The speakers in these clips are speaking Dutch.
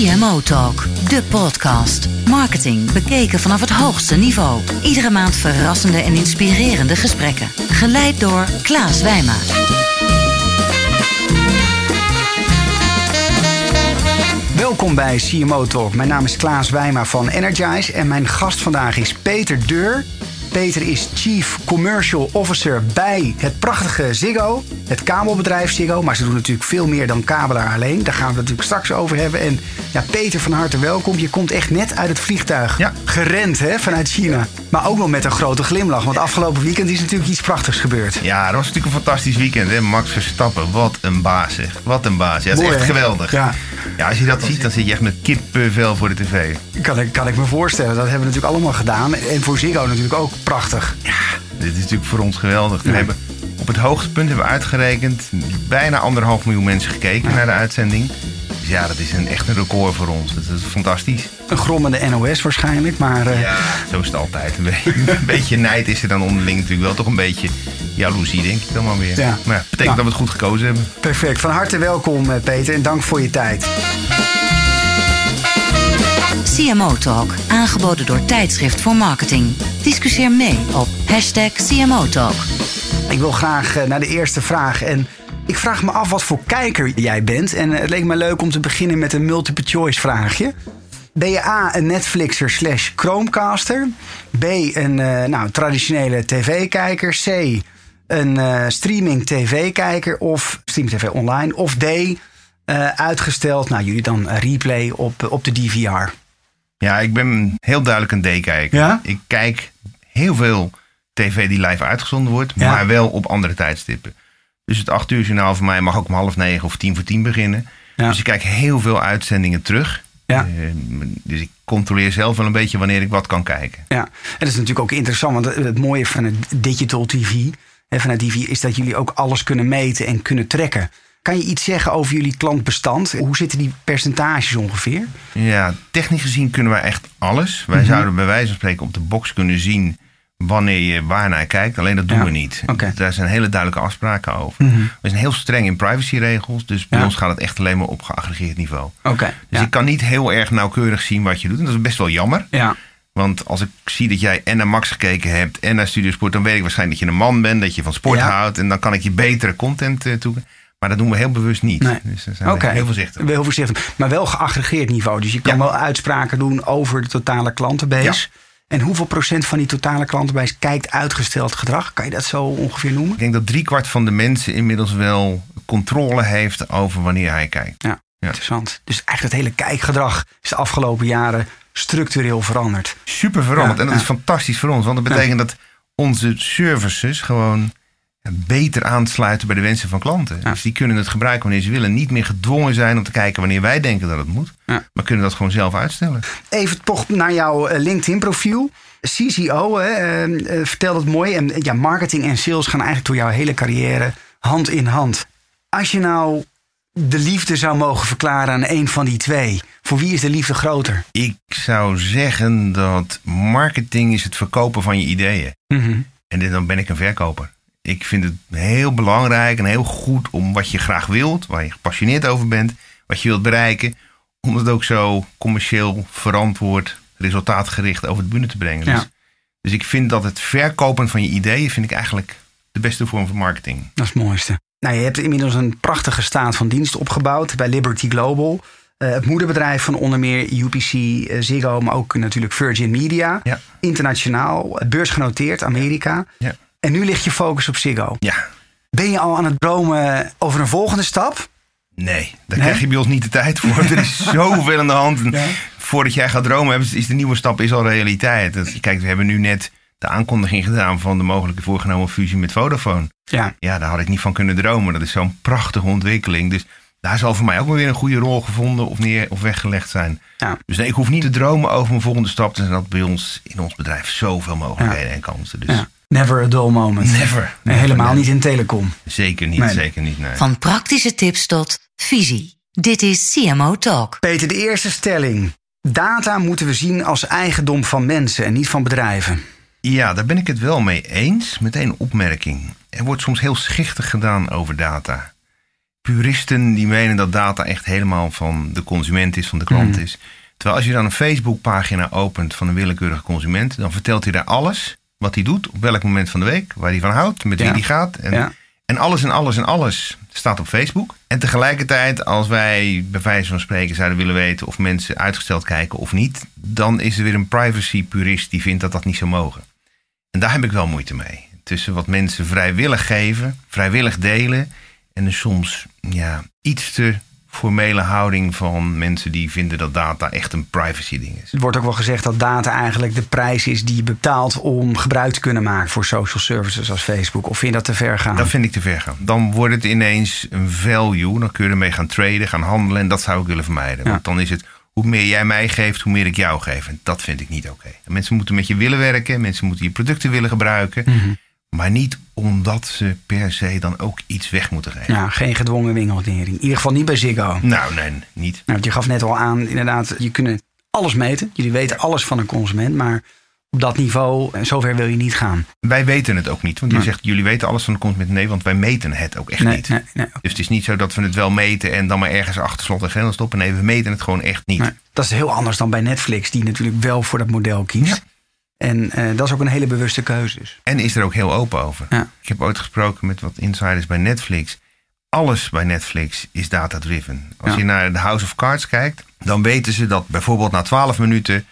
CMO Talk, de podcast. Marketing bekeken vanaf het hoogste niveau. Iedere maand verrassende en inspirerende gesprekken. Geleid door Klaas Wijma. Welkom bij CMO Talk. Mijn naam is Klaas Wijma van Energize en mijn gast vandaag is Peter Deur. Peter is Chief Commercial Officer bij het prachtige Ziggo, het kabelbedrijf Ziggo. Maar ze doen natuurlijk veel meer dan kabelaar alleen. Daar gaan we het natuurlijk straks over hebben. En ja, Peter, van harte welkom. Je komt echt net uit het vliegtuig. Ja. Gerend hè, vanuit China. Maar ook nog met een grote glimlach. Want afgelopen weekend is natuurlijk iets prachtigs gebeurd. Ja, dat was natuurlijk een fantastisch weekend. Hè? Max Verstappen, wat een baas zeg. Wat een baas. Ja, dat is Mooi, echt hè? geweldig. Ja. Ja, als je dat ziet, dan zit je echt met kippenvel voor de tv. Kan ik, kan ik me voorstellen. Dat hebben we natuurlijk allemaal gedaan. En voor Ziggo natuurlijk ook prachtig. Dit is natuurlijk voor ons geweldig. We Ja. hebben op het hoogste punt hebben we uitgerekend bijna anderhalf miljoen mensen gekeken naar de uitzending. Ja, dat is een, echt een record voor ons. Dat is fantastisch. Een grommende NOS waarschijnlijk. Maar eh, Ja, zo is het altijd. Een beetje, een beetje nijd is er dan onderling natuurlijk wel. Toch een beetje jaloezie, denk ik dan maar weer. Ja. Maar ja, betekent Nou. dat we het goed gekozen hebben. perfect. Van harte welkom eh, Peter. En dank voor je tijd. CMO Talk, aangeboden door Tijdschrift voor Marketing. Discussieer mee op hashtag CMO Talk. Ik wil graag eh, naar de eerste vraag. En ik vraag me af wat voor kijker jij bent. En het leek me leuk om te beginnen met een multiple choice vraagje. Ben je A, een Netflixer slash Chromecaster? B, een eh, nou, traditionele tv-kijker? C, een eh, streaming tv-kijker? Of streaming tv online? Of D, eh, uitgesteld, nou jullie dan replay op, op de DVR? Ja, ik ben heel duidelijk een D-kijker. Ja? Ik kijk heel veel tv die live uitgezonden wordt, Ja. maar wel op andere tijdstippen. Dus het 8 uur journaal voor mij mag ook om half negen of tien voor tien beginnen. Ja. Dus ik kijk heel veel uitzendingen terug. Ja. Eh, dus ik controleer zelf wel een beetje wanneer ik wat kan kijken. Ja, en dat is natuurlijk ook interessant, want het mooie van het digital TV, hè, van het TV, is dat jullie ook alles kunnen meten en kunnen trekken. Kan je iets zeggen over jullie klantbestand? Hoe zitten die percentages ongeveer? Ja, technisch gezien kunnen wij echt alles. Mhm. Wij zouden bij wijze van spreken op de box kunnen zien wanneer je waar naar kijkt. Alleen dat doen Ja. we niet. Daar zijn hele duidelijke afspraken over. Mhm. We zijn heel streng in privacyregels. Dus bij Ja. ons gaat het echt alleen maar op geaggregeerd niveau. Dus ja. ik kan niet heel erg nauwkeurig zien wat je doet. En dat is best wel jammer. ja. Want als ik zie dat jij en naar Max gekeken hebt en naar Studiosport... dan weet ik waarschijnlijk dat je een man bent, dat je van sport houdt. En dan kan ik je betere content uh, toe. Maar dat doen we heel bewust niet. Nee. Dus daar zijn we heel voorzichtig. Heel voorzichtig. Maar wel geaggregeerd niveau. Dus je kan wel uitspraken doen over de totale klantenbase. En hoeveel procent van die totale klantenbase kijkt uitgesteld gedrag? Kan je dat zo ongeveer noemen? Ik denk dat driekwart van de mensen inmiddels wel controle heeft over wanneer hij kijkt. Ja, interessant. Dus eigenlijk het hele kijkgedrag is de afgelopen jaren structureel veranderd. Super veranderd. Ja, en dat ja. is fantastisch voor ons. Want dat betekent dat onze services gewoon beter aansluiten bij de wensen van klanten. Ja. Dus die kunnen het gebruiken wanneer ze willen. Niet meer gedwongen zijn om te kijken wanneer wij denken dat het moet. Ja. Maar kunnen dat gewoon zelf uitstellen. Even toch naar jouw eh, LinkedIn-profiel. CCO, hè, eh, eh, vertel het mooi. En eh, ja, marketing en sales gaan eigenlijk door jouw hele carrière hand in hand. Als je nou de liefde zou mogen verklaren aan een van die twee, voor wie is de liefde groter? Ik zou zeggen dat marketing is het verkopen van je ideeën. En dit- dan ben ik een verkoper. Ik vind het heel belangrijk en heel goed om wat je graag wilt, waar je gepassioneerd over bent, wat je wilt bereiken, om het ook zo commercieel verantwoord, resultaatgericht over de bühne te brengen. Ja. Dus, dus ik vind dat het verkopen van je ideeën vind ik eigenlijk de beste vorm van marketing. Dat is het mooiste. Nou, je hebt inmiddels een prachtige staat van dienst opgebouwd bij Liberty Global. Eh, het moederbedrijf van onder meer UPC, eh, Ziggo, maar ook natuurlijk Virgin Media. Ja. Internationaal, beursgenoteerd, Amerika. Ja. En nu ligt je focus op Ziggo. Ja, Ben je al aan het dromen over een volgende stap? nee, daar Nee? krijg je bij ons niet de tijd voor. er is zoveel aan de hand. Ja. Voordat jij gaat dromen, is de nieuwe stap is al realiteit. Kijk, we hebben nu net de aankondiging gedaan van de mogelijke voorgenomen fusie met Vodafone. Ja. Ja, daar had ik niet van kunnen dromen. Dat is zo'n prachtige ontwikkeling. Dus daar zal voor mij ook wel weer een goede rol gevonden of, neer, of weggelegd zijn. Ja. Dus nee, ik hoef niet te dromen over mijn volgende stap. Er zijn dat bij ons in ons bedrijf zoveel mogelijkheden en kansen. Dus ja. Never a dull moment. never. Nee, helemaal never. niet in telecom. Zeker niet, Nee. zeker niet. Nee. Van praktische tips tot visie. Dit is CMO Talk. Peter, de eerste stelling. Data moeten we zien als eigendom van mensen en niet van bedrijven. Ja, daar ben ik het wel mee eens. Meteen een opmerking. Er wordt soms heel schichtig gedaan over data. puristen die menen dat data echt helemaal van de consument is, van de klant Mhm. is. Terwijl als je dan een Facebookpagina opent van een willekeurige consument, dan vertelt hij daar alles wat hij doet, op welk moment van de week, waar hij van houdt, met wie hij gaat. En, Ja. en alles en alles en alles staat op Facebook. En tegelijkertijd, als wij bij wijze van spreken zouden willen weten of mensen uitgesteld kijken of niet, dan is er weer een privacy-purist die vindt dat dat niet zou mogen. En daar heb ik wel moeite mee. Tussen wat mensen vrijwillig geven, vrijwillig delen en een soms ja, iets te formele houding van mensen die vinden dat data echt een privacy-ding is. Het wordt ook wel gezegd dat data eigenlijk de prijs is die je betaalt om gebruik te kunnen maken voor social services als Facebook. Of vind je dat te ver gaan? Dat vind ik te ver gaan. Dan wordt het ineens een value. Dan kun je ermee gaan traden, gaan handelen. En dat zou ik willen vermijden. Ja. Want dan is het hoe meer jij mij geeft, hoe meer ik jou geef. En dat vind ik niet oké. Mensen moeten met je willen werken. Mensen moeten je producten willen gebruiken. Mhm. Maar niet omdat ze per se dan ook iets weg moeten geven. Ja, geen gedwongen winkelnering. In ieder geval niet bij Ziggo. Nou, nee, niet. Nou, want je gaf net al aan, inderdaad, je kunt alles meten. Jullie weten alles van een consument, maar op dat niveau, en zover wil je niet gaan. Wij weten het ook niet. Want je zegt, jullie weten alles van de consument. Nee, want wij meten het ook echt Nee, niet. nee, nee. Dus het is niet zo dat we het wel meten en dan maar ergens achter slot en grendel stoppen. Nee, we meten het gewoon echt niet. Dat is heel anders dan bij Netflix, die natuurlijk wel voor dat model kiest. En eh, dat is ook een hele bewuste keuze. dus. En is er ook heel open over. Ja. Ik heb ooit gesproken met wat insiders bij Netflix. Alles bij Netflix is data-driven. Als Ja. je naar de House of Cards kijkt, dan weten ze dat bijvoorbeeld na 12 minuten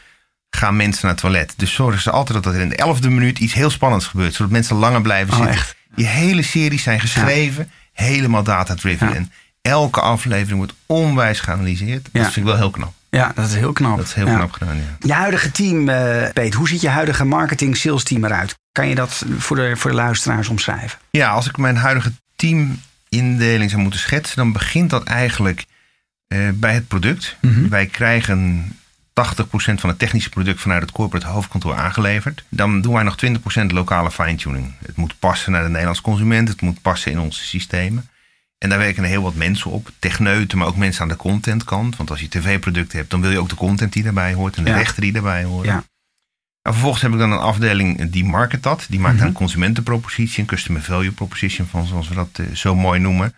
gaan mensen naar het toilet. Dus zorgen ze altijd dat er in de 11e minuut iets heel spannends gebeurt, zodat mensen langer blijven Oh, zitten. echt? Die hele series zijn geschreven, helemaal data-driven. En elke aflevering wordt onwijs geanalyseerd. Dat vind ik wel heel knap. Ja, dat is heel knap. Dat is heel Ja. knap gedaan, ja. Je huidige team, eh Peet, hoe ziet je huidige marketing-sales team eruit? Kan je dat voor de, voor de luisteraars omschrijven? Ja, als ik mijn huidige teamindeling zou moeten schetsen, dan begint dat eigenlijk eh, bij het product. Mhm. Wij krijgen 80% van het technische product vanuit het corporate hoofdkantoor aangeleverd. Dan doen wij nog 20% lokale fine-tuning. Het moet passen naar de Nederlandse consument, het moet passen in onze systemen. En daar werken er heel wat mensen op. Techneuten, maar ook mensen aan de contentkant. Want als je tv-producten hebt, dan wil je ook de content die daarbij hoort. En de Ja. rechten die daarbij horen. Ja. En vervolgens heb ik dan een afdeling die market dat. Die maakt Mhm. een consumentenpropositie, een customer value proposition van zoals we dat eh, zo mooi noemen.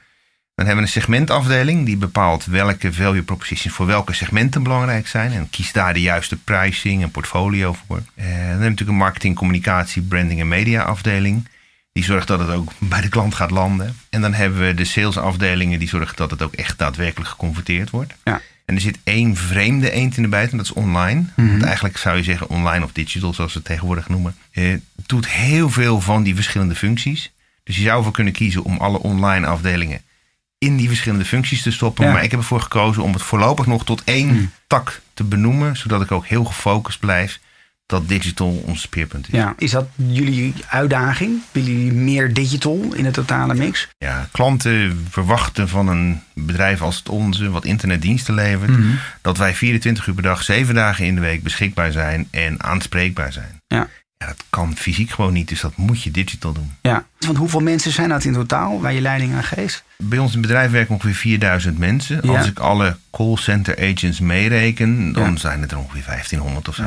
Dan hebben we een segmentafdeling die bepaalt welke value propositions voor welke segmenten belangrijk zijn. En kiest daar de juiste pricing en portfolio voor. Eh, dan hebben we natuurlijk een marketing, communicatie, branding en media afdeling. Die zorgt dat het ook bij de klant gaat landen. En dan hebben we de salesafdelingen die zorgen dat het ook echt daadwerkelijk geconverteerd wordt. Ja. En er zit één vreemde eend in de bijt en dat is online. Want eigenlijk zou je zeggen online of digital, zoals we het tegenwoordig noemen. Eh, doet heel veel van die verschillende functies. Dus je zou ervoor kunnen kiezen om alle online afdelingen in die verschillende functies te stoppen. Ja. Maar ik heb ervoor gekozen om het voorlopig nog tot één tak te benoemen. Zodat ik ook heel gefocust blijf dat digital ons speerpunt is. Ja. Is dat jullie uitdaging? Willen jullie meer digital in de totale mix? Ja, klanten verwachten van een bedrijf als het onze, wat internetdiensten levert, Mhm. dat wij 24 uur per dag, 7 dagen in de week beschikbaar zijn en aanspreekbaar zijn. Ja. Ja, dat kan fysiek gewoon niet, dus dat moet je digital doen. Ja. Want hoeveel mensen zijn dat in totaal waar je leiding aan geeft? Bij ons in het bedrijf werken ongeveer 4000 mensen. Ja. Als ik alle callcenter agents meereken, dan Ja. zijn het er ongeveer 1500 of zo.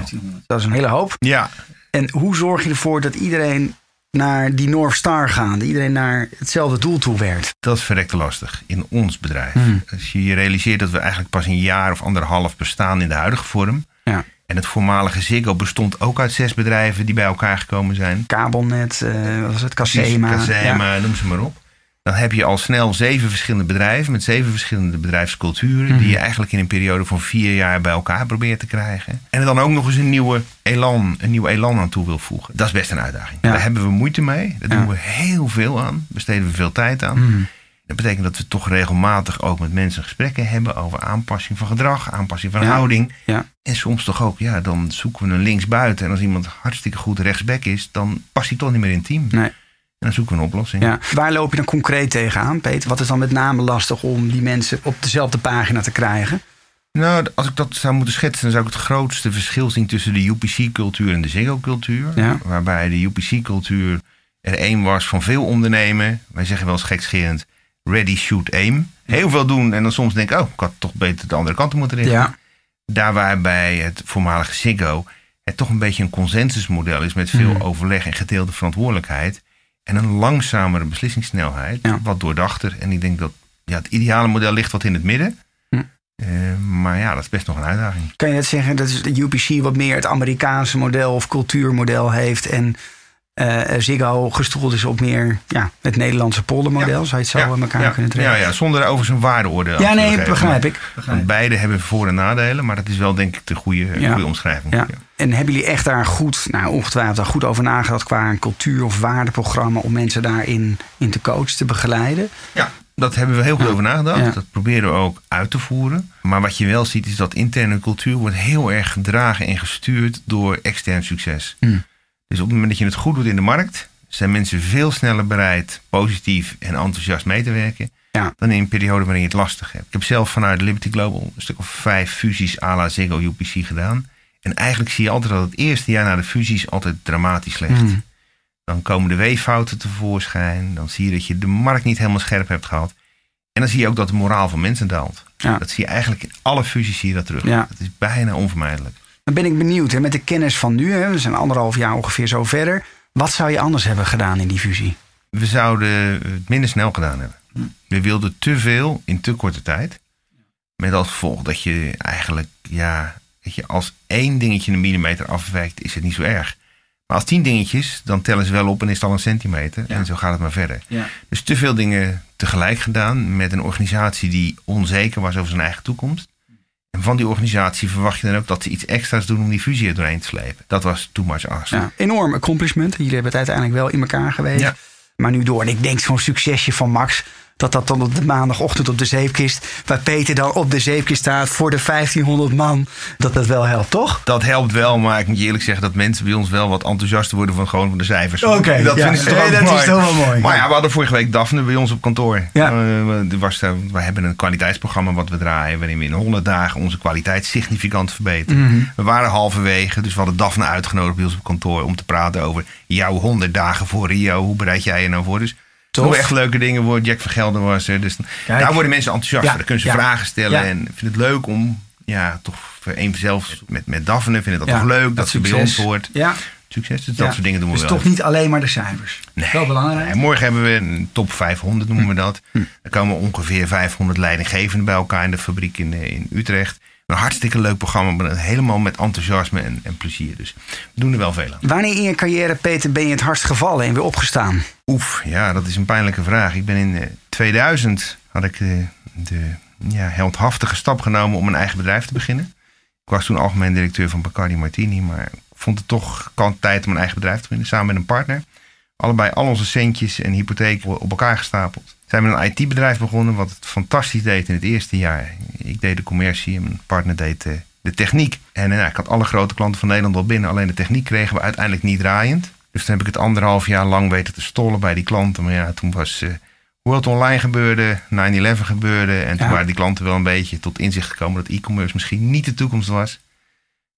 Dat is een hele hoop. Ja, En hoe zorg je ervoor dat iedereen naar die North Star gaat? Dat iedereen naar hetzelfde doel toe werkt? dat is verrekte lastig in ons bedrijf. Hmm. Als je je realiseert dat we eigenlijk pas een jaar of anderhalf bestaan in de huidige vorm. Ja. En het voormalige Ziggo bestond ook uit zes bedrijven die bij elkaar gekomen zijn. Kabelnet, eh, wat was het? Casema. Casema, noem ze maar op. Dan heb je al snel zeven verschillende bedrijven met zeven verschillende bedrijfsculturen. Mhm. Die je eigenlijk in een periode van vier jaar bij elkaar probeert te krijgen. En er dan ook nog eens een nieuwe elan, een nieuw elan aan toe wil voegen. Dat is best een uitdaging. Ja. Daar hebben we moeite mee. Daar Ja. doen we heel veel aan. Besteden we veel tijd aan. Mhm. Dat betekent dat we toch regelmatig ook met mensen gesprekken hebben over aanpassing van gedrag, aanpassing van Ja. houding. Ja. En soms toch ook, ja, dan zoeken we een linksbuiten. En als iemand hartstikke goed rechtsback is, dan past hij toch niet meer in het team. Nee. En dan zoeken we een oplossing. Ja. Waar loop je dan concreet tegenaan, Peter? Wat is dan met name lastig om die mensen op dezelfde pagina te krijgen? Nou, als ik dat zou moeten schetsen, dan zou ik het grootste verschil zien tussen de UPC-cultuur en de Ziggo-cultuur. Ja. Waarbij de UPC-cultuur er één was van veel ondernemen. Wij zeggen wel eens gekscherend, ready, shoot, aim. Heel veel doen en dan soms denk ik, oh, ik had toch beter de andere kant op moeten richten. Ja. Daar waarbij het voormalige Ziggo het toch een beetje een consensusmodel is met veel Mhm. overleg en gedeelde verantwoordelijkheid. En een langzamere beslissingssnelheid, Ja. wat doordachter. En ik denk dat ja, het ideale model ligt wat in het midden. Hm. Eh, maar ja, dat is best nog een uitdaging. Kan je het zeggen dat de UPC wat meer het Amerikaanse model of cultuurmodel heeft en uh, Ziggo gestoeld is op meer ja, het Nederlandse poldermodel. Ja. Zou je het zo ja. elkaar kunnen trekken? Ja, ja, zonder over zijn waardeoordeel. Ja, nee, begrijp ik. Beide hebben voor- en nadelen, maar dat is wel denk ik de goede, goede omschrijving. Ja. En hebben jullie echt daar goed, nou ongetwijfeld daar goed over nagedacht qua een cultuur- of waardeprogramma om mensen daarin in te coachen, te begeleiden? Ja, dat hebben we heel goed over nagedacht. Dat proberen we ook uit te voeren. Maar wat je wel ziet is dat interne cultuur wordt heel erg gedragen en gestuurd door extern succes. Mm. Dus op het moment dat je het goed doet in de markt, zijn mensen veel sneller bereid positief en enthousiast mee te werken. Ja. Dan in een periode waarin je het lastig hebt. Ik heb zelf vanuit Liberty Global een stuk of vijf fusies à la Ziggo UPC gedaan. En eigenlijk zie je altijd dat het eerste jaar na de fusies altijd dramatisch slecht. Mm. Dan komen de weeffouten tevoorschijn. Dan zie je dat je de markt niet helemaal scherp hebt gehad. En dan zie je ook dat de moraal van mensen daalt. Ja. Dat zie je eigenlijk in alle fusies zie je dat terug. Ja. Dat is bijna onvermijdelijk. Dan ben ik benieuwd, hè, met de kennis van nu, hè, we zijn anderhalf jaar ongeveer zo verder. Wat zou je anders hebben gedaan in die fusie? We zouden het minder snel gedaan hebben. We wilden te veel in te korte tijd. Met als gevolg dat je eigenlijk, ja, je, als één dingetje een millimeter afwijkt, is het niet zo erg. Maar als tien dingetjes, dan tellen ze wel op en is het al een centimeter. En zo gaat het maar verder. Ja. Dus te veel dingen tegelijk gedaan met een organisatie die onzeker was over zijn eigen toekomst. En van die organisatie verwacht je dan ook dat ze iets extra's doen om die fusie er doorheen te slepen. Dat was too much ask. Ja, enorm accomplishment. Jullie hebben het uiteindelijk wel in elkaar geweest. Ja. Maar nu door. En ik denk zo'n succesje van Max dat dat dan op de maandagochtend op de zeepkist, waar Peter dan op de zeepkist staat voor de 1500 man, dat dat wel helpt, toch? Dat helpt wel, maar ik moet je eerlijk zeggen dat mensen bij ons wel wat enthousiaster worden van gewoon van de cijfers. Oké, dat vinden ze toch dat mooi. is toch wel mooi. Maar ja, we hadden vorige week Daphne bij ons op kantoor. Ja. Uh, was, uh, we hebben een kwaliteitsprogramma wat we draaien, waarin we in 100 dagen onze kwaliteit significant verbeteren. Mm We waren halverwege, dus we hadden Daphne uitgenodigd bij ons op kantoor om te praten over jouw 100 dagen voor Rio. Hoe bereid jij je nou voor? Dus Tof. echt leuke dingen voor Jack van Gelder was er. Dus daar worden mensen enthousiast. Ja. Daar kunnen ze vragen stellen. En ik vind het leuk om, ja, toch voor een zelf met, met Daphne vind ik dat toch leuk dat, dat ze bij ons hoort. Ja. Succes, dus dat soort dingen doen we dus wel. toch niet alleen maar de cijfers. Nee. Wel belangrijk. Nee, morgen hebben we een top 500 noemen we dat. Hm. Er komen ongeveer 500 leidinggevenden bij elkaar in de fabriek in, in Utrecht. Een hartstikke leuk programma, helemaal met enthousiasme en, en, plezier. Dus we doen er wel veel aan. Wanneer in je carrière, Peter, ben je het hardst gevallen en weer opgestaan? Oef, ja, dat is een pijnlijke vraag. Ik ben in 2000 eh, had ik de, de ja, heldhaftige stap genomen om een eigen bedrijf te beginnen. Ik was toen algemeen directeur van Bacardi Martini, maar ik vond het toch tijd om een eigen bedrijf te beginnen, samen met een partner. Allebei al onze centjes en hypotheken op elkaar gestapeld zijn we een IT-bedrijf begonnen wat het fantastisch deed in het eerste jaar. Ik deed de commercie en mijn partner deed de, de techniek. En nou, ik had alle grote klanten van Nederland al binnen. Alleen de techniek kregen we uiteindelijk niet draaiend. Dus toen heb ik het anderhalf jaar lang weten te stollen bij die klanten. Maar ja, toen was uh, World Online gebeurde, 9-11 gebeurde. En toen waren die klanten wel een beetje tot inzicht gekomen dat e-commerce misschien niet de toekomst was.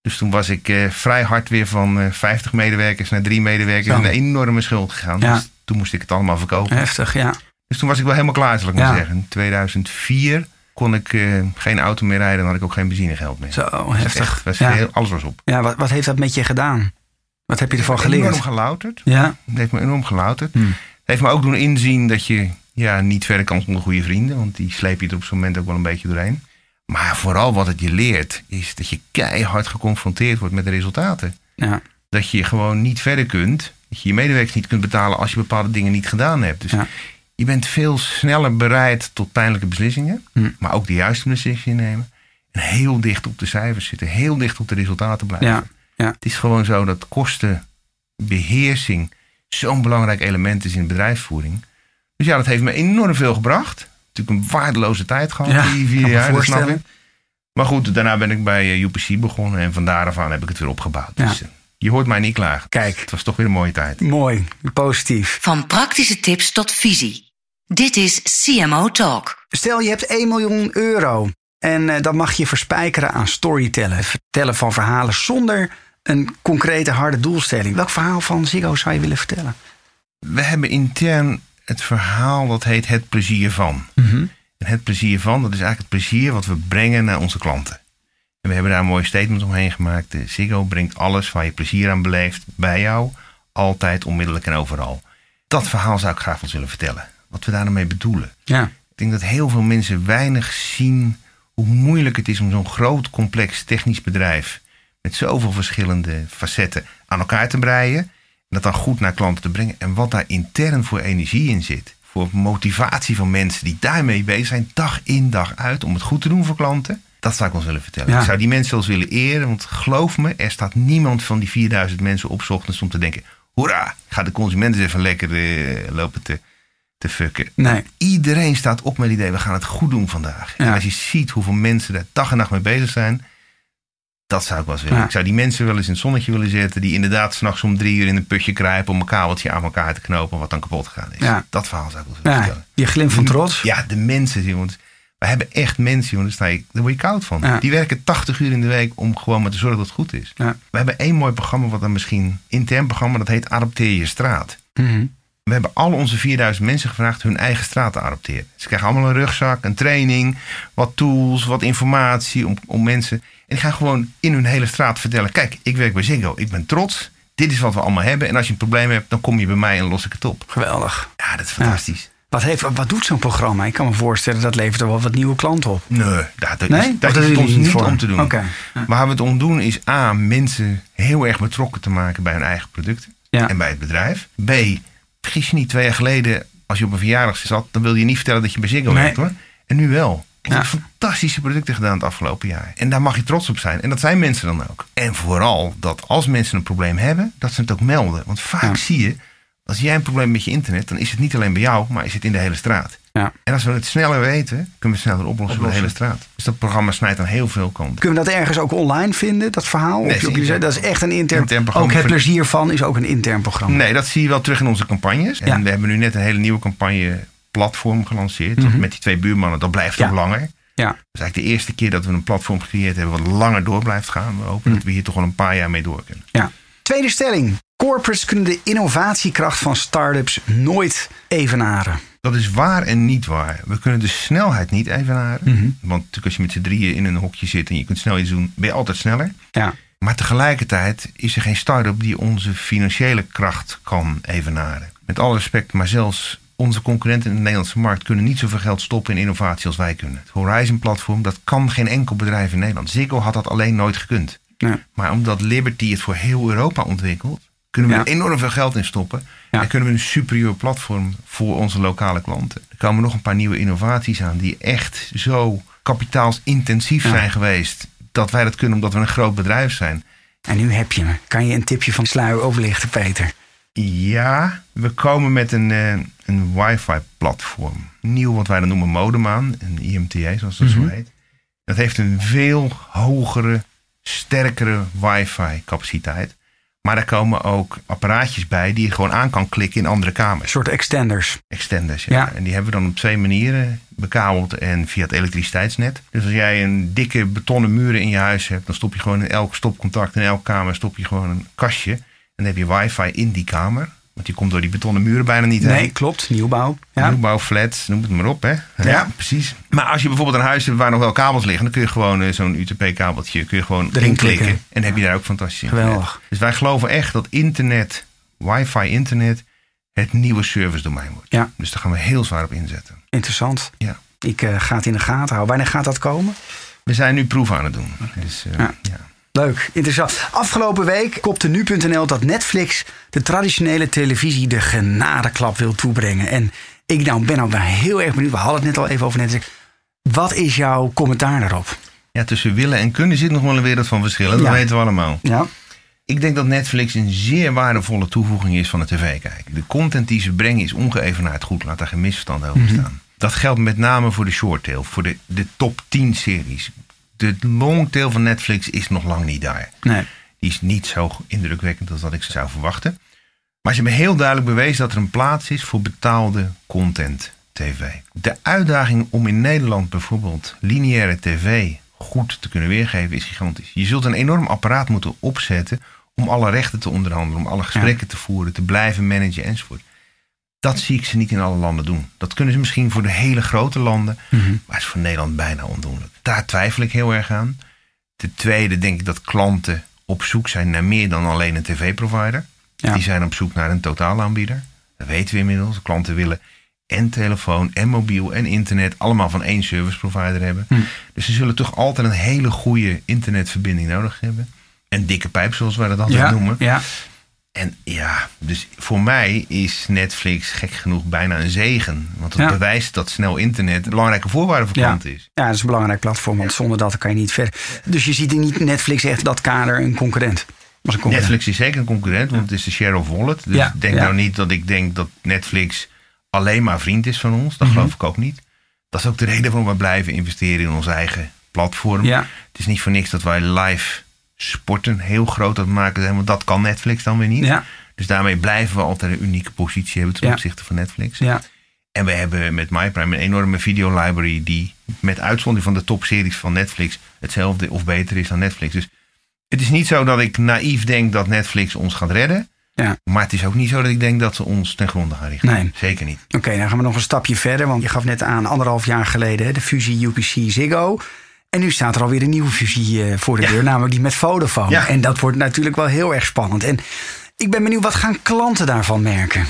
Dus toen was ik uh, vrij hard weer van uh, 50 medewerkers naar drie medewerkers Zo. een enorme schuld gegaan. Ja. Dus toen moest ik het allemaal verkopen. Heftig, ja. Dus toen was ik wel helemaal klaar, zal ik maar zeggen. In 2004 kon ik uh, geen auto meer rijden. Dan had ik ook geen benzinegeld meer. Zo, heftig. was ja. heel, alles was op. Ja, wat, wat heeft dat met je gedaan? Wat heb je ervan geleerd? enorm gelouterd. Ja. Het heeft me enorm gelouterd. Hmm. Het heeft me ook doen inzien dat je ja, niet verder kan zonder goede vrienden. Want die sleep je er op zo'n moment ook wel een beetje doorheen. Maar vooral wat het je leert, is dat je keihard geconfronteerd wordt met de resultaten. Ja. Dat je gewoon niet verder kunt. Dat je je medewerkers niet kunt betalen als je bepaalde dingen niet gedaan hebt. Dus ja je bent veel sneller bereid tot pijnlijke beslissingen, hm. maar ook de juiste beslissingen nemen. En heel dicht op de cijfers zitten, heel dicht op de resultaten blijven. Ja, ja. Het is gewoon zo dat kostenbeheersing zo'n belangrijk element is in bedrijfsvoering. Dus ja, dat heeft me enorm veel gebracht. Natuurlijk een waardeloze tijd gehad, ja, die vier jaar, dat snap ik. Maar goed, daarna ben ik bij UPC eh, begonnen en van daaraf aan heb ik het weer opgebouwd. Ja. Dus, eh, je hoort mij niet klagen. Kijk. Het was toch weer een mooie tijd. Mooi, positief. Van praktische tips tot visie. Dit is CMO Talk. Stel je hebt 1 miljoen euro en uh, dan mag je verspijkeren aan storytellen. Vertellen van verhalen zonder een concrete harde doelstelling. Welk verhaal van Ziggo zou je willen vertellen? We hebben intern het verhaal dat heet het plezier van. Mm En het plezier van, dat is eigenlijk het plezier wat we brengen naar onze klanten. En we hebben daar een mooi statement omheen gemaakt. Ziggo brengt alles waar je plezier aan beleeft bij jou. Altijd, onmiddellijk en overal. Dat verhaal zou ik graag van willen vertellen wat we daarmee bedoelen. Ja. Ik denk dat heel veel mensen weinig zien hoe moeilijk het is om zo'n groot, complex technisch bedrijf met zoveel verschillende facetten aan elkaar te breien. En dat dan goed naar klanten te brengen. En wat daar intern voor energie in zit. Voor motivatie van mensen die daarmee bezig zijn, dag in dag uit, om het goed te doen voor klanten. Dat zou ik ons willen vertellen. Ik zou die mensen zelfs willen eren. Want geloof me, er staat niemand van die 4000 mensen op ochtends om te denken: hoera, ga de consumenten even lekker uh, lopen te, te fucken. Nee. Iedereen staat op met het idee: we gaan het goed doen vandaag. En als je ziet hoeveel mensen daar dag en nacht mee bezig zijn. Dat zou ik wel eens willen. Ik zou die mensen wel eens in het zonnetje willen zetten. Die inderdaad s'nachts om drie uur in een putje krijpen. om een kabeltje aan elkaar te knopen. wat dan kapot gegaan is. Dat verhaal zou ik wel eens willen vertellen. Van trots. Ja, de mensen. Want we hebben echt mensen, jongen, daar, sta je, daar word je koud van. Die werken 80 uur in de week om gewoon maar te zorgen dat het goed is. Ja. We hebben één mooi programma, wat dan misschien intern programma, dat heet Adopteer je straat. Mhm. We hebben al onze 4000 mensen gevraagd hun eigen straat te adopteren. Ze krijgen allemaal een rugzak, een training, wat tools, wat informatie om, om mensen. En die gaan gewoon in hun hele straat vertellen: Kijk, ik werk bij Ziggo, ik ben trots. Dit is wat we allemaal hebben. En als je een probleem hebt, dan kom je bij mij en los ik het op. Geweldig. Ja, dat is fantastisch. Wat, heeft, wat doet zo'n programma? Ik kan me voorstellen dat levert er wel wat nieuwe klanten op. Nee, dat, dat is, dat is het ons niet om te doen. Okay. Waar we het om doen is A, mensen heel erg betrokken te maken bij hun eigen producten ja. en bij het bedrijf. B, vergis je niet, twee jaar geleden als je op een verjaardag zat, dan wilde je niet vertellen dat je bij Ziggo nee. werkt hoor. En nu wel. Ik Ja. heb fantastische producten gedaan het afgelopen jaar. En daar mag je trots op zijn. En dat zijn mensen dan ook. En vooral dat als mensen een probleem hebben, dat ze het ook melden. Want vaak Ja. zie je, als jij een probleem hebt met je internet, dan is het niet alleen bij jou, maar is het in de hele straat. Ja. En als we het sneller weten, kunnen we sneller oplossen, voor de hele straat. Dus dat programma snijdt aan heel veel kanten. Kunnen we dat ergens ook online vinden, dat verhaal? Nee, Op je- dat is echt een intern, Intern programma Ook het plezier van is ook een intern programma. Nee, dat zie je wel terug in onze campagnes. En Ja. we hebben nu net een hele nieuwe campagne platform gelanceerd. Mhm. Met die twee buurmannen, dat blijft Ja. ook langer. Ja. Dat is eigenlijk de eerste keer dat we een platform gecreëerd hebben wat langer door blijft gaan. We hopen Mhm. dat we hier toch wel een paar jaar mee door kunnen. Ja. Tweede stelling. Corporates kunnen de innovatiekracht van start-ups nooit evenaren. Dat is waar en niet waar. We kunnen de snelheid niet evenaren. Mhm. Want natuurlijk als je met z'n drieën in een hokje zit en je kunt snel iets doen, ben je altijd sneller. Ja. Maar tegelijkertijd is er geen start-up die onze financiële kracht kan evenaren. Met alle respect, maar zelfs onze concurrenten in de Nederlandse markt kunnen niet zoveel geld stoppen in innovatie als wij kunnen. Het Horizon-platform, dat kan geen enkel bedrijf in Nederland. Ziggo had dat alleen nooit gekund. Nee. Maar omdat Liberty het voor heel Europa ontwikkelt, kunnen we Ja. er enorm veel geld in stoppen. Ja. En kunnen we een superieur platform voor onze lokale klanten. Er komen nog een paar nieuwe innovaties aan die echt zo kapitaalsintensief Ja. zijn geweest. Dat wij dat kunnen omdat we een groot bedrijf zijn. En nu heb je me. Kan je een tipje van sluier overlichten, Peter? Ja, we komen met een, eh, een wifi-platform. Nieuw wat wij dan noemen modem aan. Een IMTA, zoals dat Mhm. zo heet. Dat heeft een veel hogere, sterkere wifi-capaciteit. Maar daar komen ook apparaatjes bij die je gewoon aan kan klikken in andere Een kamers. soort extenders. Extenders, ja. Ja. En die hebben we dan op twee manieren bekabeld en via het elektriciteitsnet. Dus als jij een dikke betonnen muren in je huis hebt, dan stop je gewoon in elk stopcontact, in elke kamer stop je gewoon een kastje. En dan heb je wifi in die kamer. Want je komt door die betonnen muren bijna niet Nee, heen. klopt. Nieuwbouw. Ja. Nieuwbouw, flats, noem het maar op. Hè? Ja. precies. Maar als je bijvoorbeeld een huis hebt waar nog wel kabels liggen, dan kun je gewoon eh, zo'n UTP-kabeltje kun je gewoon Erin inklikken. klikken. En dan heb je daar ook fantastisch internet. Geweldig. Dus wij geloven echt dat internet, wifi-internet, het nieuwe service-domein wordt. Ja. Dus daar gaan we heel zwaar op inzetten. Interessant. Ja. Ik eh, ga het in de gaten houden. Wanneer gaat dat komen? We zijn nu proeven aan het doen. Dus, eh, Ja. ja. Leuk, interessant. Afgelopen week kopte nu.nl dat Netflix de traditionele televisie de genadeklap wil toebrengen. En ik nou, ben nou heel erg benieuwd. We hadden het net al even over Netflix. Wat is jouw commentaar daarop? ja, tussen willen en kunnen zit nog wel een wereld van verschillen. Dat Ja. weten we allemaal. Ja, Ik denk dat Netflix een zeer waardevolle toevoeging is van de tv-kijk. De content die ze brengen is ongeëvenaard goed. Laat daar geen misverstand over Mhm. staan. Dat geldt met name voor de shorttail, voor de, de top 10 series. De longtail van Netflix is nog lang niet daar. nee. Die is niet zo indrukwekkend als dat ik zou verwachten. Maar ze hebben heel duidelijk bewezen dat er een plaats is voor betaalde content tv. De uitdaging om in Nederland bijvoorbeeld lineaire tv goed te kunnen weergeven is gigantisch. Je zult een enorm apparaat moeten opzetten om alle rechten te onderhandelen, om alle gesprekken te voeren, te blijven managen enzovoort. Dat zie ik ze niet in alle landen doen. Dat kunnen ze misschien voor de hele grote landen, Mhm. maar het is voor Nederland bijna ondoenlijk. Daar twijfel ik heel erg aan. Ten tweede denk ik dat klanten op zoek zijn naar meer dan alleen een tv-provider. Ja. Die zijn op zoek naar een totaalaanbieder. Dat weten we inmiddels. Klanten willen en telefoon en mobiel en internet allemaal van één service provider hebben. Hm. Dus ze zullen toch altijd een hele goede internetverbinding nodig hebben. En dikke pijp, zoals wij dat altijd Ja, noemen. ja. En ja, dus voor mij is Netflix gek genoeg bijna een zegen. Want het Ja. bewijst dat snel internet een belangrijke voorwaarde voor Ja. klanten is. ja, dat is een belangrijk platform, want zonder dat kan je niet verder. Dus je ziet in niet Netflix echt dat kader een concurrent. Een concurrent. Netflix is zeker een concurrent, want het is de share of wallet. Dus Ja, denk nou niet dat ik denk dat Netflix alleen maar vriend is van ons. Mhm. Dat geloof ik ook niet. Dat is ook de reden waarom we blijven investeren in ons eigen platform. Ja. Het is niet voor niks dat wij live sporten heel groot aan het maken zijn, want dat kan Netflix dan weer niet. Ja. Dus daarmee blijven we altijd een unieke positie hebben ten opzichte van Netflix. Ja. En we hebben met MyPrime een enorme videolibrary die met uitzondering van de topseries van Netflix hetzelfde of beter is dan Netflix. Dus het is niet zo dat ik naïef denk dat Netflix ons gaat redden. Ja. Maar het is ook niet zo dat ik denk dat ze ons ten gronde gaan richten. Nee. Zeker niet. Oké, dan gaan we nog een stapje verder. Want je gaf net aan, anderhalf jaar geleden, de fusie UPC-Ziggo. En nu staat er alweer een nieuwe fusie eh, voor de Ja. deur, namelijk die met Vodafone. Ja. En dat wordt natuurlijk wel heel erg spannend. En ik ben benieuwd, wat gaan klanten daarvan merken?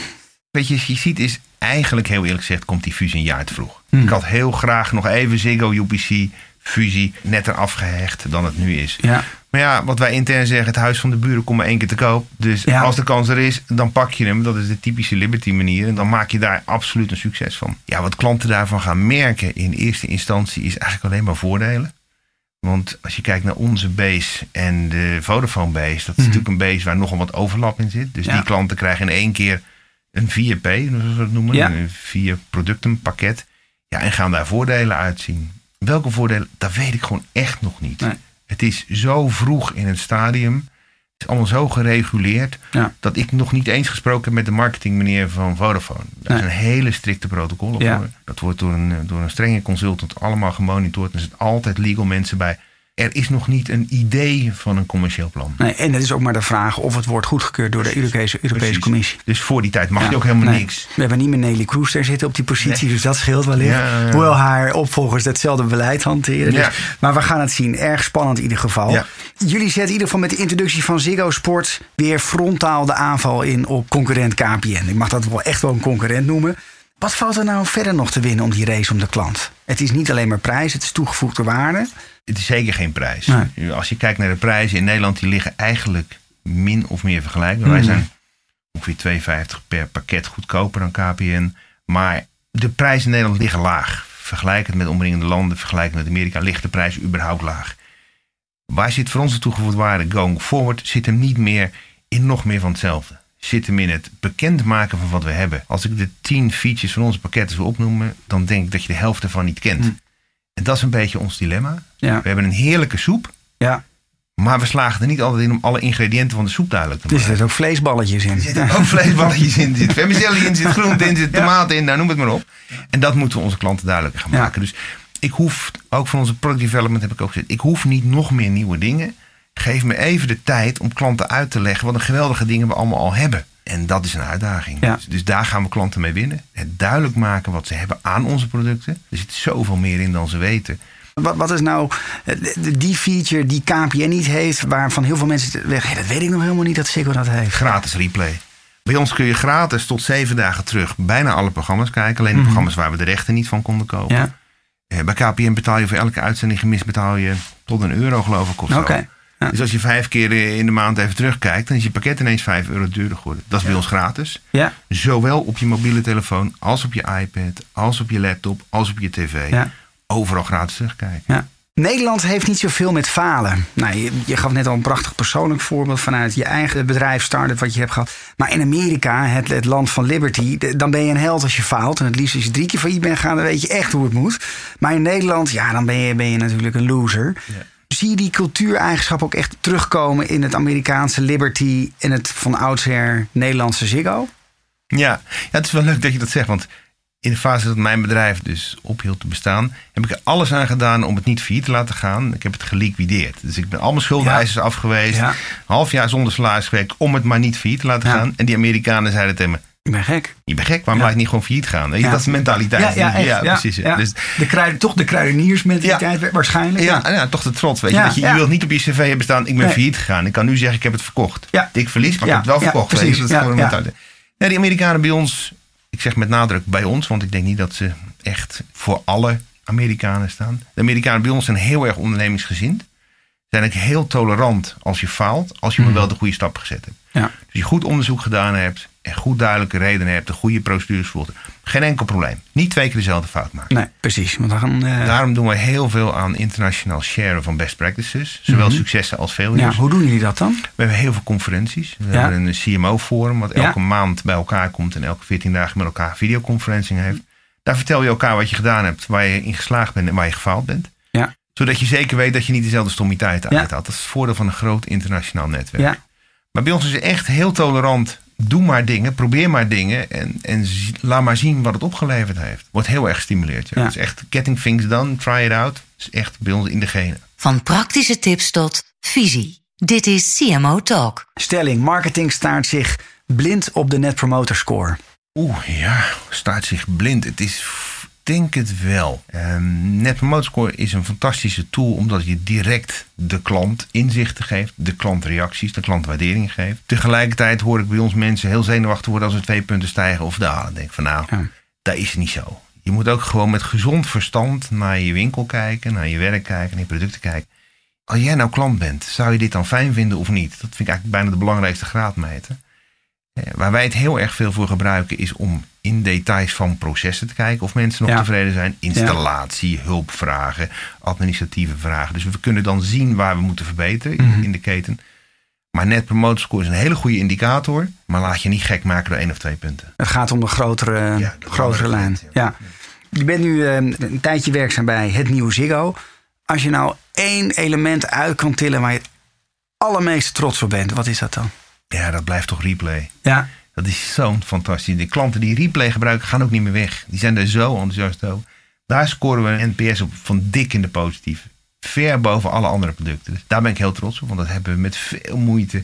Weet je, je ziet is eigenlijk heel eerlijk gezegd komt die fusie een jaar te vroeg. Hmm. Ik had heel graag nog even Ziggo UPC fusie netter afgehecht dan het nu is. Ja. Maar ja, wat wij intern zeggen, het huis van de buren komt maar één keer te koop. Dus Ja. als de kans er is, dan pak je hem. Dat is de typische Liberty manier. En dan maak je daar absoluut een succes van. Ja, wat klanten daarvan gaan merken in eerste instantie is eigenlijk alleen maar voordelen. Want als je kijkt naar onze base en de Vodafone base, dat is natuurlijk een base waar nogal wat overlap in zit. Dus Mhm. Ja. die klanten krijgen in één keer een 4P, zoals we het noemen. Ja. Een vier productenpakket. Ja, en gaan daar voordelen uitzien. Welke voordelen, dat weet ik gewoon echt nog niet. Nee. Het is zo vroeg in het stadium. Het is allemaal zo gereguleerd. Ja. Dat ik nog niet eens gesproken heb met de marketingmeneer van Vodafone. Daar Nee. zijn hele strikte protocollen Ja. voor. Dat wordt door een, door een strenge consultant allemaal gemonitord. Er zitten altijd legal mensen bij. Er is nog niet een idee van een commercieel plan. Nee, en dat is ook maar de vraag of het wordt goedgekeurd door de Europese. Commissie. Dus voor die tijd mag Ja, je ook helemaal nee. niks. We hebben niet meer Nelly Kroes daar zitten op die positie, Nee. dus dat scheelt wellicht. Ja, ja. Hoewel haar opvolgers hetzelfde beleid hanteren. Dus- maar we gaan het zien. Erg spannend in ieder geval. Jullie zetten in ieder geval met de introductie van Ziggo Sport weer frontaal de aanval in op concurrent KPN. Ik mag dat wel echt wel een concurrent noemen. Wat valt er nou verder nog te winnen om die race om de klant? Het is niet alleen maar prijs, het is toegevoegde waarde. Het is zeker geen prijs. Nee. Als je kijkt naar de prijzen in Nederland, die liggen eigenlijk min of meer vergelijkbaar. Wij Mhm. zijn ongeveer 2,50 per pakket goedkoper dan KPN. Maar de prijzen in Nederland liggen laag. Vergelijkend met omringende landen, vergelijkend met Amerika, ligt de prijs überhaupt laag. Waar zit voor ons de toegevoegde waarde going forward? Zit hem niet meer in nog meer van hetzelfde. Zit hem in het bekendmaken van wat we hebben. Als ik de 10 features van onze pakketten zou opnoemen, dan denk ik dat je de helft ervan niet kent. En dat is een beetje ons dilemma. Ja. We hebben een heerlijke soep, Ja, maar we slagen er niet altijd in om alle ingrediënten van de soep duidelijk te er maken. zitten ook vleesballetjes in. Er zitten ook vleesballetjes in, er zit vermicelli in, er zit groente in, er zit tomaten in, nou noem het maar op. En dat moeten we onze klanten duidelijker gaan maken. Dus ik hoef, ook van onze product development heb ik ook gezegd, ik hoef niet nog meer nieuwe dingen. Geef me even de tijd om klanten uit te leggen wat een geweldige dingen we allemaal al hebben. En dat is een uitdaging. Ja. Dus, dus daar gaan we klanten mee winnen. Het duidelijk maken wat ze hebben aan onze producten. Er zit zoveel meer in dan ze weten. Wat, wat is nou eh, de- die feature die KPN niet heeft, waarvan heel veel mensen weg, hey, dat weet ik nog helemaal niet dat Ziggo dat heeft. Gratis replay. Bij ons kun je gratis tot zeven dagen terug bijna alle programma's kijken. Alleen de programma's waar we de rechten niet van konden kopen. Mhm. Ja, Eh, Bij KPN betaal je voor elke uitzending gemist betaal je tot een euro geloof ik of zo. Oké, ja. Dus als je vijf keer in de maand even terugkijkt, dan is je pakket ineens vijf euro duurder geworden. Dat is bij ons gratis. ja, Zowel op je mobiele telefoon, als op je iPad, als op je laptop, als op je tv. ja. Overal gratis terugkijken. Ja. Nederland heeft niet zoveel met falen. Nou, je, je gaf net al een prachtig persoonlijk voorbeeld vanuit je eigen bedrijf, start-up wat je hebt gehad. Maar in Amerika, het, het land van liberty, de- dan ben je een held als je faalt. En het liefst als je drie keer failliet bent gaan, dan weet je echt hoe het moet. Maar in Nederland, ja, dan ben je, ben je natuurlijk een loser. Zie je die cultuureigenschap ook echt terugkomen in het Amerikaanse Liberty en het van oudsher Nederlandse Ziggo? Ja. ja, het is wel leuk dat je dat zegt. Want in de fase dat mijn bedrijf dus ophield te bestaan, heb ik er alles aan gedaan om het niet failliet te laten gaan. Ik heb het geliquideerd. Dus ik ben al mijn schuldeisers. Ja. Een half jaar zonder salaris gewerkt om het maar niet failliet te laten Ja. gaan. En die Amerikanen zeiden tegen me, Ik ben gek. je bent gek, waarom Ja. laat je niet gewoon failliet gaan? Ja. Dat is de mentaliteit. echt. precies. Ja. Dus, de kruid, toch de kruideniersmentaliteit waarschijnlijk. ja, ja, toch de trots. Weet je, Ja, dat je, je ja. wilt niet op je cv hebben staan, ik ben Nee. failliet gegaan. Ik kan nu zeggen, ik heb het verkocht. Ja. Dik verlies, maar Ja, ik heb het wel ja, verkocht. weet precies. je. Dat is Ja, gewoon ja. mentaliteit. Ja, die Amerikanen bij ons Ik zeg met nadruk bij ons, want ik denk niet dat ze echt voor alle Amerikanen staan. De Amerikanen bij ons zijn heel erg ondernemingsgezind. Zijn ook heel tolerant als je faalt, als je maar wel de goede stappen gezet hebt. Ja. Dus je goed onderzoek gedaan hebt en goed duidelijke redenen hebt, de goede procedures volgt. Geen enkel probleem. Niet twee keer dezelfde fout maken. Nee, precies. Want dan, eh, Daarom doen we heel veel aan internationaal sharen van best practices. Zowel successen als failures. ja, hoe doen jullie dat dan? We hebben heel veel conferenties. We Ja. hebben een CMO-forum wat Ja. elke maand bij elkaar komt en elke 14 dagen met elkaar videoconferencing heeft. Daar vertel je elkaar wat je gedaan hebt, waar je in geslaagd bent en waar je gefaald bent. Ja. Zodat je zeker weet dat je niet dezelfde stommiteiten Ja. uithaalt. Dat is het voordeel van een groot internationaal netwerk. Ja. Maar bij ons is het echt heel tolerant. Doe maar dingen, probeer maar dingen en, en laat maar zien wat het opgeleverd heeft. Wordt heel erg gestimuleerd. Ja. Ja. Het is echt getting things done, try it out. Het is echt bij ons in de genen. Van praktische tips tot visie. Dit is CMO Talk. Stelling, marketing staart zich blind op de Net Promoter Score. Oeh, ja, staat zich blind. Het is, denk het wel. Ehm Net Promoter Score is een fantastische tool omdat je direct de klant inzichten geeft, de klantreacties, de klantwaardering geeft. Tegelijkertijd hoor ik bij ons mensen heel zenuwachtig worden als er twee punten stijgen of dalen. Denk ik van nou, Ja. dat is niet zo. Je moet ook gewoon met gezond verstand naar je winkel kijken, naar je werk kijken, naar je producten kijken. Als jij nou klant bent, zou je dit dan fijn vinden of niet? Dat vind ik eigenlijk bijna de belangrijkste graadmeter. Eh, Waar wij het heel erg veel voor gebruiken is om in details van processen te kijken of mensen nog Ja. tevreden zijn. Installatie, hulpvragen, administratieve vragen. Dus we kunnen dan zien waar we moeten verbeteren in, Mhm. in de keten. Maar net promoter score is een hele goede indicator. Maar laat je niet gek maken door één of twee punten. Het gaat om de grotere, Ja, de grotere lijn. Ja. Je bent nu eh, een tijdje werkzaam bij het nieuwe Ziggo. Als je nou één element uit kan tillen waar je het allermeest trots op bent, wat is dat dan? Ja, dat blijft toch replay. Ja, Dat is zo'n fantastisch. De klanten die replay gebruiken gaan ook niet meer weg. Die zijn er zo enthousiast over. Daar scoren we een NPS op van dik in de positieve. Ver boven alle andere producten. Dus daar ben ik heel trots op. Want dat hebben we met veel moeite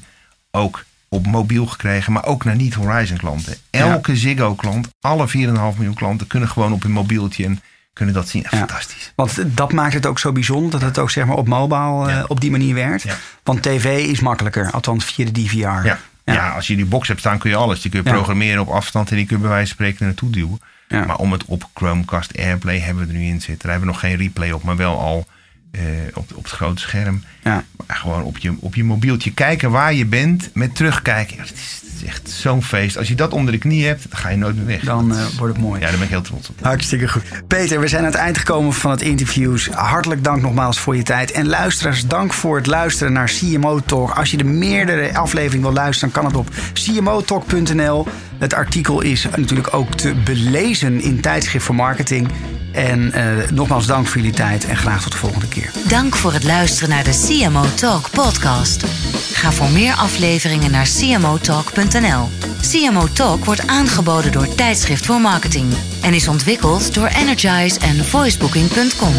ook op mobiel gekregen. Maar ook naar niet-Horizon klanten. Elke Ziggo klant, alle 4,5 miljoen klanten kunnen gewoon op hun mobieltje en kunnen dat zien. Ja. Fantastisch. want dat maakt het ook zo bijzonder dat het ook zeg maar, op mobile eh, op die manier werkt. Ja. Want tv is makkelijker, althans via de DVR. Ja. Ja. als je die box hebt staan kun je alles. Die kun je programmeren op afstand en die kun je bij wijze van spreken naartoe duwen. Maar om het op Chromecast Airplay hebben we er nu in zitten. Daar hebben we nog geen replay op, maar wel al eh, op, op het grote scherm. Ja. Maar gewoon op je, op je mobieltje kijken waar je bent met terugkijken. Ja, het, is, het is echt zo'n feest. Als je dat onder de knie hebt, dan ga je nooit meer weg. Dan eh, wordt het mooi. Ja, daar ben ik heel trots op. Hartstikke goed. Peter, we zijn aan het eind gekomen van het interview. Hartelijk dank nogmaals voor je tijd. En luisteraars, dank voor het luisteren naar CMO Talk. Als je de meerdere afleveringen wil luisteren, dan kan het op cmotalk.nl. Het artikel is natuurlijk ook te belezen in Tijdschrift voor Marketing. En eh, nogmaals dank voor jullie tijd en graag tot de volgende keer. Dank voor het luisteren naar de CMO Talk podcast. Ga voor meer afleveringen naar cmotalk.nl. CMO Talk wordt aangeboden door Tijdschrift voor Marketing en is ontwikkeld door Energize en voicebooking.com.